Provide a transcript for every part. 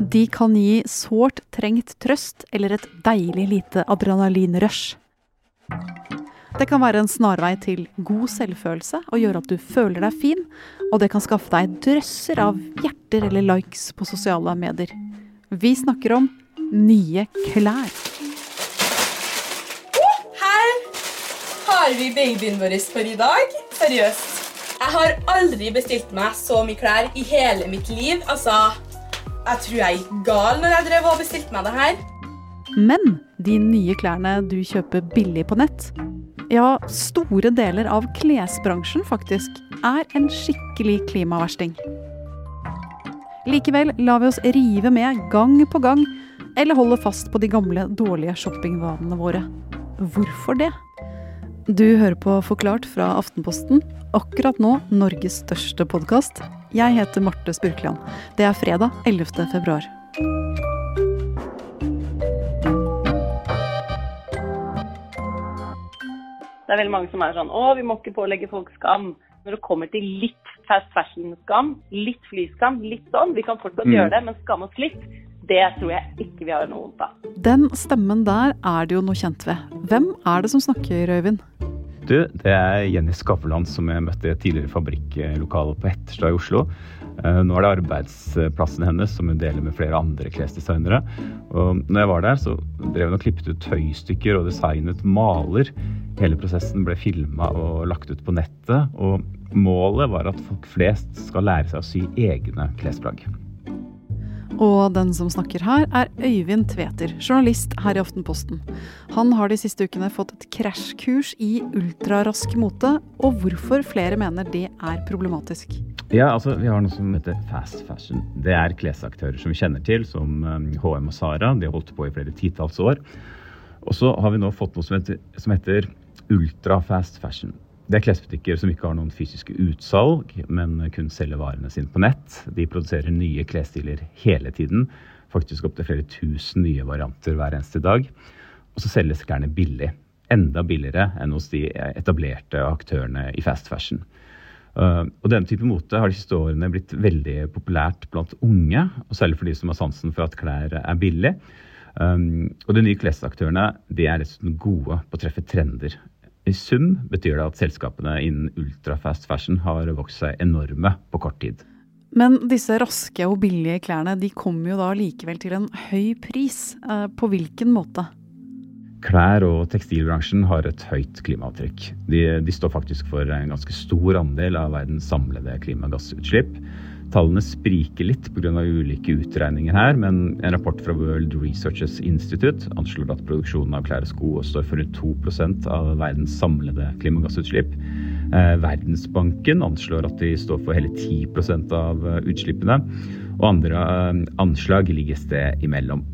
De kan gi sårt trengt trøst eller et deilig lite adrenalinrush. Det kan være en snarvei til god selvfølelse og gjøre at du føler deg fin, og det kan skaffe deg drøsser av hjerter eller likes på sosiale medier. Vi snakker om nye klær. Her har vi babyen vår for i dag. Seriøst. Jeg har aldri bestilt meg så mye klær i hele mitt liv. Altså, jeg tror jeg gikk gal når jeg drev og bestilte meg det her. Men de nye klærne du kjøper billig på nett, ja, store deler av klesbransjen faktisk, er en skikkelig klimaversting. Likevel lar vi oss rive med gang på gang, eller holder fast på de gamle, dårlige shoppingvanene våre. Hvorfor det? Du hører på Forklart fra Aftenposten. Akkurat nå Norges største podkast. Jeg heter Marte Spurkland. Det er fredag 11. februar. Det er veldig mange som er sånn Å, vi må ikke pålegge folk skam. Når det kommer til litt fast fashion-skam, litt flyskam, litt sånn Vi kan fortsatt Mm. gjøre det, men skamme oss litt, det tror jeg ikke vi har noe vondt av. Den stemmen der er det jo noe kjent ved. Hvem er det som snakker, Øyvind? Du, det er Jenny Skavlan som jeg møtte i et tidligere fabrikklokale på Etterstad i Oslo. Eh, Nå er det arbeidsplassen hennes som hun deler med flere andre klesdesignere. Og når jeg var der, så drev hun og klippet ut tøystykker og designet maler. Hele prosessen ble filma og lagt ut på nettet. Og målet var at folk flest skal lære seg å sy egne klesplagg. Og den som snakker her, er Øyvind Tveter, journalist her i Aftenposten. Han har de siste ukene fått et krasjkurs i ultrarask mote, og hvorfor flere mener det er problematisk. Ja, altså Vi har noe som heter fast fashion. Det er klesaktører som vi kjenner til, som HM og Sara. De har holdt på i flere titalls år. Og så har vi nå fått noe som heter, som heter ultra fast fashion. Det er klesbutikker som ikke har noen fysiske utsalg, men kun selger varene sine på nett. De produserer nye klesstiler hele tiden. Faktisk opptil flere tusen nye varianter hver eneste dag. Og så selges klærne billig. Enda billigere enn hos de etablerte aktørene i fast fashion. Uh, og denne type mote har de siste årene blitt veldig populært blant unge, og særlig for de som har sansen for at klær er billig. Um, og de nye klesaktørene de er dessuten gode på å treffe trender. I sum betyr det at selskapene innen ultrafast fashion har vokst seg enorme på kort tid. Men disse raske og billige klærne de kommer jo da likevel til en høy pris. Eh, På hvilken måte? Klær- og tekstilbransjen har et høyt klimaavtrykk. De, de står faktisk for en ganske stor andel av verdens samlede klimagassutslipp. Tallene spriker litt pga. ulike utregninger her, men en rapport fra World Researches Institute anslår at produksjonen av klær og sko står for rundt 2% av verdens samlede klimagassutslipp. Eh, Verdensbanken anslår at de står for hele 10% av eh, utslippene. Og andre eh, anslag ligger et sted imellom.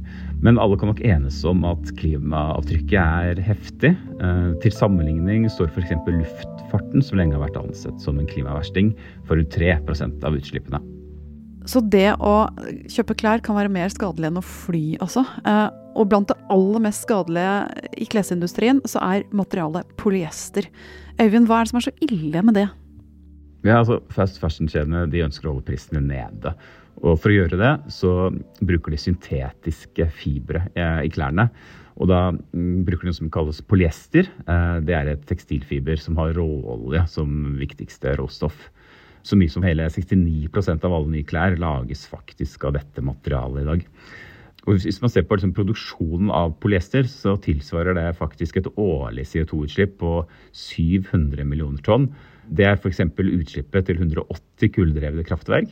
Men alle kan nok enes om at klimaavtrykket er heftig. Eh, Til sammenligning står f.eks. luftfarten, som lenge har vært ansett som en klimaversting, for rundt 3% av utslippene. Så det å kjøpe klær kan være mer skadelig enn å fly, altså. Og blant det aller mest skadelige i klesindustrien, så er materialet polyester. Øyvind, hva er det som er så ille med det? Ja, altså Fast fashion-kjedene de ønsker å holde prisene nede. Og For å gjøre det så bruker de syntetiske fibre eh, i klærne. Og da mm, bruker de noe som kalles polyester. Eh, det er et tekstilfiber som har råolje som viktigste råstoff. Så mye som hele 69% av alle nye klær lages faktisk av dette materialet i dag. Og Hvis man ser på liksom, produksjonen av polyester, så tilsvarer det faktisk et årlig CO2-utslipp på 700 millioner tonn. Det er f.eks. utslippet til 180 kulldrevne kraftverk,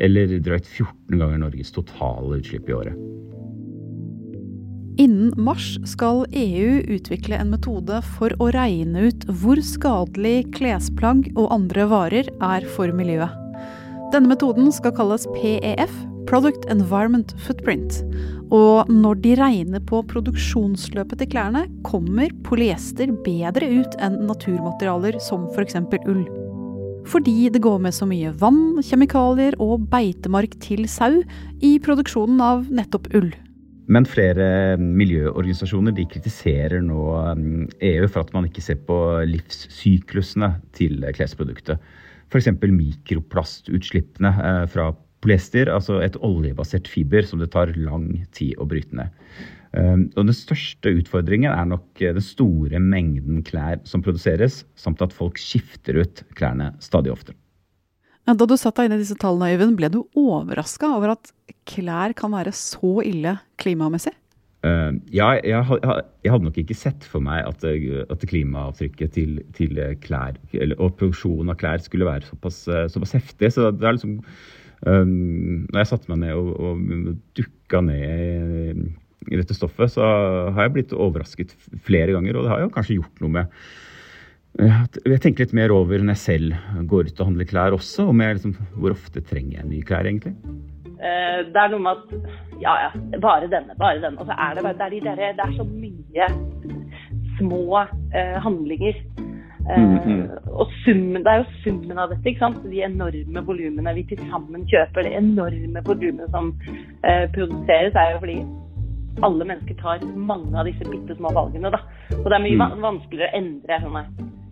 eller drøyt 14 ganger Norges totale utslipp i året. Innen mars skal EU utvikle en metode for å regne ut hvor skadelig klesplagg og andre varer er for miljøet. Denne metoden skal kalles PEF, Product Environment Footprint. Og når de regner på produksjonsløpet til klærne, kommer polyester bedre ut enn naturmaterialer som f.eks. ull. Fordi det går med så mye vann, kjemikalier og beitemark til sau i produksjonen av nettopp ull. Men flere miljøorganisasjoner de kritiserer nå EU for at man ikke ser på livssyklusene til klesproduktet. F.eks. mikroplastutslippene eh, fra polyester, altså et oljebasert fiber som det tar lang tid å bryte ned. Um, og Den største utfordringen er nok den store mengden klær som produseres, samt at folk skifter ut klærne stadig oftere. Da du satt deg inn i disse tallene, Øyvind, ble du overraska over at klær kan være så ille klimamessig? Uh, ja, jeg, jeg, hadde nok ikke sett for meg at, at klimaavtrykket til, til, klær eller, og produksjonen av klær skulle være såpass, såpass heftig. Så det er liksom um, Når jeg satte meg ned og, og dukka ned i dette stoffet, så har jeg blitt overrasket flere ganger. Og det har jo kanskje gjort noe med jeg tenker litt mer over når jeg selv går ut og handler klær også, om jeg liksom, hvor ofte trenger jeg nye klær egentlig? Eh, det er noe med at ja, ja, bare denne, bare denne. Og så er det, det, er de der, det er så mye små eh, handlinger. Eh, mm -hmm. Og summen, det er jo summen av dette. ikke sant? De enorme volumene vi til sammen kjøper. Det enorme volumet som eh, produseres, er jo fordi alle mennesker tar mange av disse bitte små valgene. da. Og det er mye mm. vanskeligere å endre sånne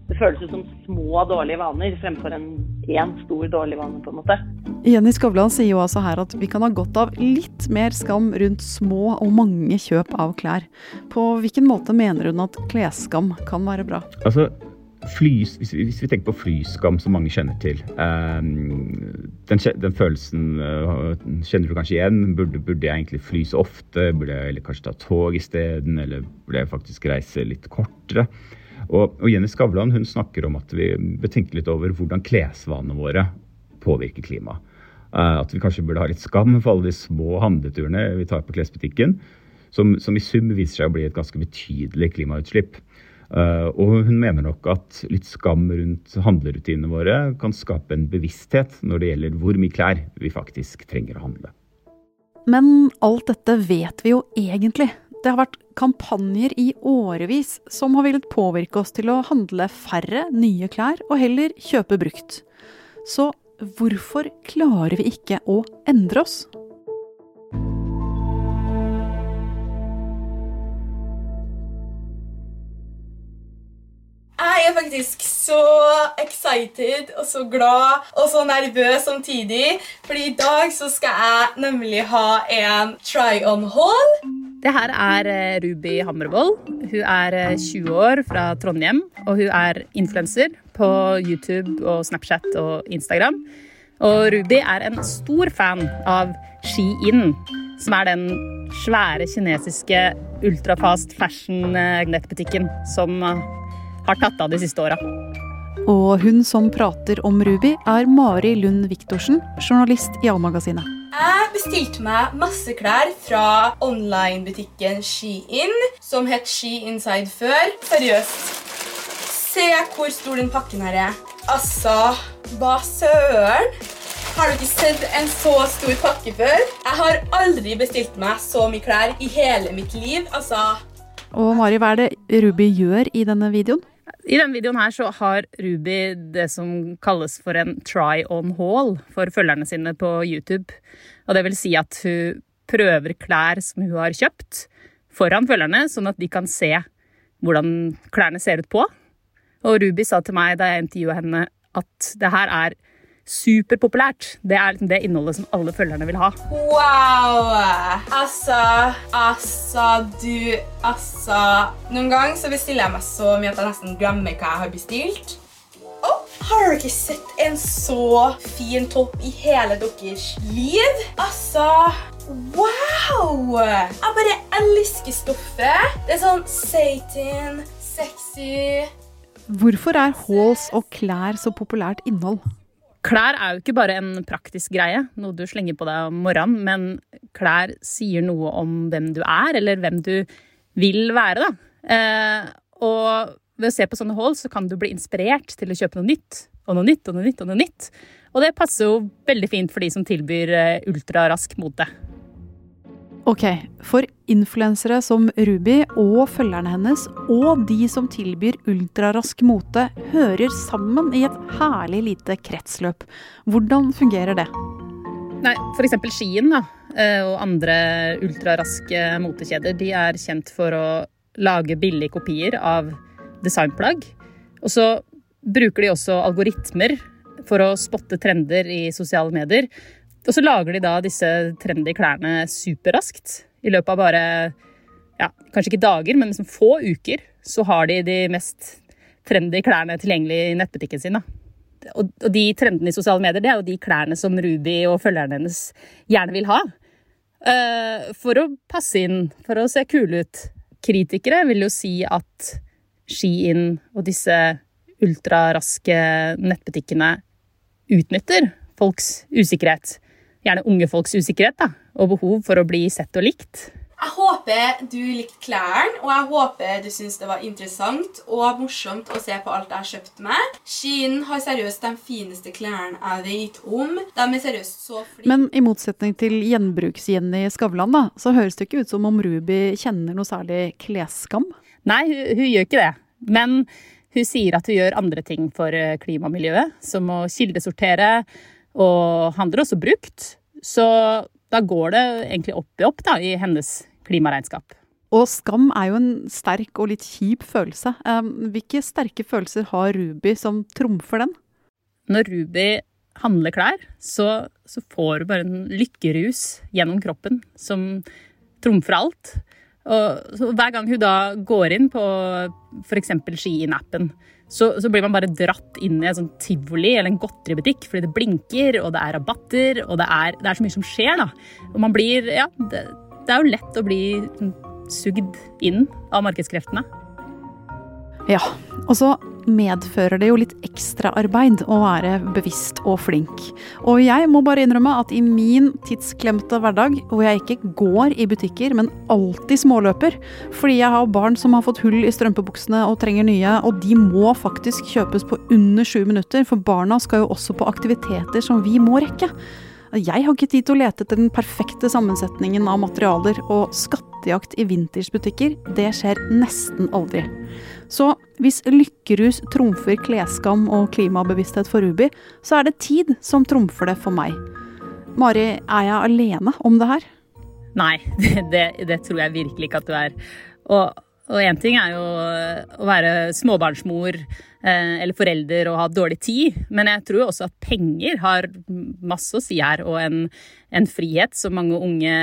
det føles ut som små, dårlige vaner fremfor en én stor, dårlig vane, på en måte. Jenny Skavlan sier jo altså her at vi kan ha godt av litt mer skam rundt små og mange kjøp av klær. På hvilken måte mener hun at klesskam kan være bra? Altså, Flys, hvis, vi, hvis, vi, tenker på flyskam, som mange kjenner til um, den, den, følelsen uh, kjenner du kanskje igjen. Burde, burde, jeg egentlig fly så ofte? Burde jeg eller kanskje ta tog isteden? Eller burde jeg faktisk reise litt kortere? Og, og Jenny Skavlan hun snakker om at vi bør tenke litt over hvordan klesvanene våre påvirker klimaet. Uh, at vi kanskje burde ha litt skam for alle de små handleturene vi tar på klesbutikken, som, som i sum viser seg å bli et ganske betydelig klimautslipp. Uh, og hun mener nok at litt skam rundt handlerutinene våre kan skape en bevissthet når det gjelder hvor mye klær vi faktisk trenger å handle. Men alt dette vet vi jo egentlig. Det har vært kampanjer i årevis som har villet påvirke oss til å handle færre nye klær og heller kjøpe brukt. Så hvorfor klarer vi ikke å endre oss? Er faktisk så excited og så glad og så nervøs samtidig. Fordi i dag så skal jeg nemlig ha en try-on-haul. Det her er eh, Ruby Hammervoll. Hun er 20 eh, år fra Trondheim, og hun er influenser på YouTube og Snapchat og Instagram. Og Ruby er en stor fan av Shein, som er den svære kinesiske ultrafast fashion-nettbutikken eh, som har tatt av de siste åra. Og hun som prater om Ruby, er Mari Lund Viktorsen, journalist i A-magasinet. Jeg bestilte meg masse klær fra online-butikken Shein, som het She Inside før. Seriøst. Se hvor stor den pakken her er. Altså, hva søren? Har du ikke sett en så stor pakke før? Jeg har aldri bestilt meg så mye klær i hele mitt liv. Altså Og Mari, hva er det Ruby gjør i denne videoen? I denne videoen her så har Ruby det som kalles for en try on haul for følgerne sine på YouTube. Og det vil si at hun prøver klær som hun har kjøpt, foran følgerne, sånn at de kan se hvordan klærne ser ut på. Og Ruby sa til meg da jeg intervjua henne, at det her er superpopulært. Det er liksom det innholdet som alle følgerne vil ha. Wow! Altså, altså, du Altså Noen ganger så bestiller jeg meg så mye at jeg nesten glemmer hva jeg har bestilt. Oh, har dere ikke sett en så fin topp i hele deres liv? Altså Wow! Jeg bare elsker stoffet. Det er sånn Satan, sexy Hvorfor er halls og klær så populært innhold? Klær er jo ikke bare en praktisk greie, noe du slenger på deg om morgenen, men klær sier noe om hvem du er, eller hvem du vil være, da. Eh, og ved å se på sånne hold, så kan du bli inspirert til å kjøpe noe nytt, og noe nytt, og noe nytt, og noe nytt. Og det passer jo veldig fint for de som tilbyr eh, ultrarask mote. Ok, for influensere som Ruby og følgerne hennes, og de som tilbyr ultrarask mote, hører sammen i et herlig lite kretsløp. Hvordan fungerer det? Nei, F.eks. Skien da, eh, og andre ultraraske motekjeder de er kjent for å lage billige kopier av designplagg. Og så bruker de også algoritmer for å spotte trender i sosiale medier Og så lager de da disse trendy klærne superraskt. I løpet av bare ja, kanskje ikke dager, men liksom få uker, så har de de mest trendy klærne tilgjengelig i nettbutikken sin. Da. Og, og de trendene i sosiale medier, det er jo de klærne som Ruby og følgerne hennes gjerne vil ha. Uh, for å passe inn, for å se kule ut. Kritikere vil jo si at Shein og disse ultraraske nettbutikkene utnytter folks usikkerhet. Gjerne unge folks usikkerhet da, og behov for å bli sett og likt. Jeg håper du likte klærne, og jeg håper du syntes det var interessant og morsomt å se på alt jeg har kjøpt meg. Shein har seriøst de fineste klærne jeg vet om. De er seriøst så flinke. Men i motsetning til gjenbruks-Jenny Skavlan, da, så høres det ikke ut som om Ruby kjenner noe særlig klesskam? Nei, hun, hun gjør ikke det. Men hun sier at hun gjør andre ting for eh, klimamiljøet, som å kildesortere, og handler også brukt. Så da går det egentlig opp i opp da, i hennes klimaregnskap. Og skam er jo en sterk og litt kjip følelse. Hvilke sterke følelser har Ruby som trumfer den? Når Ruby handler klær, så, så får hun bare en lykkerus gjennom kroppen som trumfer alt. Og hver gang hun da går inn på f.eks. Ski-appen, så, så, blir man bare dratt inn i en sånn tivoli eller en godteributikk fordi det blinker, og det er rabatter, og det er, det er så mye som skjer, da. Og man blir Ja, det, det er jo lett å bli sugd inn av markedskreftene. Ja, og så medfører det jo litt ekstraarbeid å være bevisst og flink. Og jeg må bare innrømme at i min tidsklemte hverdag, hvor jeg ikke går i butikker, men alltid småløper, fordi jeg har barn som har fått hull i strømpebuksene og trenger nye, og de må faktisk kjøpes på under sju minutter, for barna skal jo også på aktiviteter som vi må rekke. Jeg har ikke tid til å lete etter den perfekte sammensetningen av materialer, og skattejakt i vintersbutikker, det skjer nesten aldri. Så hvis lykkerus trumfer klesskam og klimabevissthet for Ruby, så er det tid som trumfer det for meg. Mari, er jeg alene om det her? Nei, det, det, tror jeg virkelig ikke at du er. Og og én ting er jo å være småbarnsmor eh, eller forelder og ha dårlig tid, men jeg tror også at penger har masse å si her, og en, en frihet som mange unge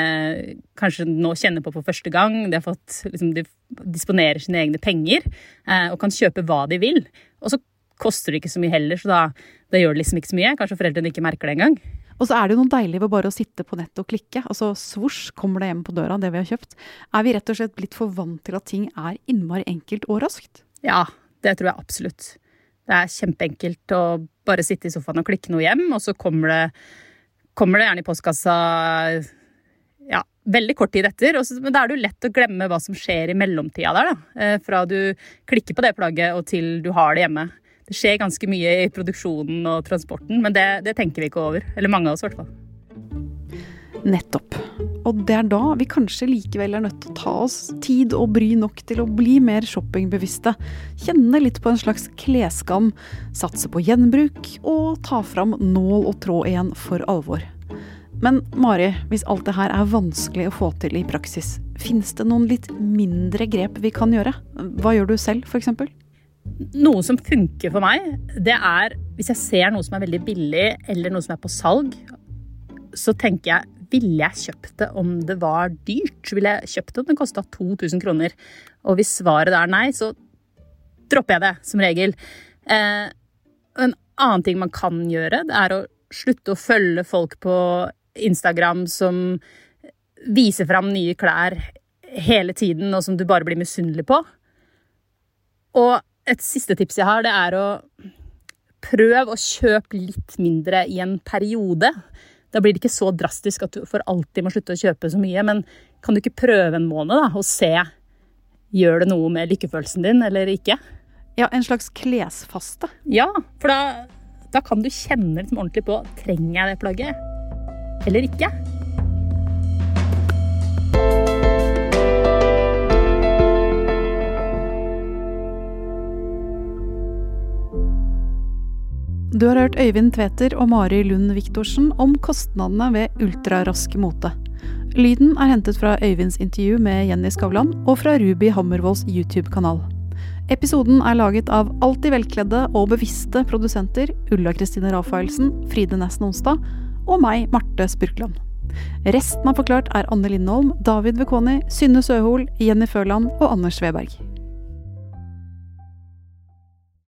kanskje nå kjenner på for første gang. De, har fått, liksom, de disponerer sine egne penger eh, og kan kjøpe hva de vil. Og så koster det ikke så mye heller, så da, da gjør det liksom ikke så mye. Kanskje foreldrene ikke merker det engang. Og så er det jo noe deilig ved bare å sitte på nettet og klikke. Altså svosj kommer det hjem på døra, det vi har kjøpt. Er vi rett og slett blitt for vant til at ting er innmari enkelt og raskt? Ja, det tror jeg absolutt. Det er kjempeenkelt å bare sitte i sofaen og klikke noe hjem, og så kommer det, kommer det gjerne i postkassa ja, veldig kort tid etter. Så, men da er det jo lett å glemme hva som skjer i mellomtida der. Da. Eh, fra du klikker på det plagget og til du har det hjemme det skjer ganske mye i produksjonen og transporten, men det, det tenker vi ikke over. Eller mange av oss, i hvert fall. Nettopp. Og det er da vi kanskje likevel er nødt til å ta oss tid og bry nok til å bli mer shoppingbevisste. Kjenne litt på en slags klesskam, satse på gjenbruk og ta fram nål og tråd igjen for alvor. Men Mari, hvis alt det her er vanskelig å få til i praksis, finnes det noen litt mindre grep vi kan gjøre? Hva gjør du selv, f.eks.? Noe som funker for meg, det er hvis jeg ser noe som er veldig billig, eller noe som er på salg, så tenker jeg ville jeg kjøpt det om det var dyrt? Ville jeg kjøpt det om det kosta 2000 kroner? Og hvis svaret er nei, så dropper jeg det, som regel. Eh, en annen ting man kan gjøre, det er å slutte å følge folk på Instagram som viser fram nye klær hele tiden, og som du bare blir misunnelig på. Og et siste tips jeg har, det er å prøve å kjøpe litt mindre i en periode. Da blir det ikke så drastisk at du for alltid må slutte å kjøpe så mye. Men kan du ikke prøve en måned da, og se gjør det noe med lykkefølelsen din eller ikke? Ja, En slags klesfaste? Ja, for da, da kan du kjenne liksom ordentlig på trenger jeg det plagget eller ikke. Du har hørt Øyvind Tveter og Mari Lund Viktorsen om kostnadene ved ultrarask mote. Lyden er hentet fra Øyvinds intervju med Jenny Skavlan og fra Ruby Hammervolls YouTube-kanal. Episoden er laget av alltid velkledde og bevisste produsenter Ulla Kristine Rafaelsen, Fride Nesten Onsdag, og meg, Marte Spurkland. Resten av Forklart er Anne Lindholm, David Vekoni, Synne Søhol, Jenny Førland og Anders Sveberg.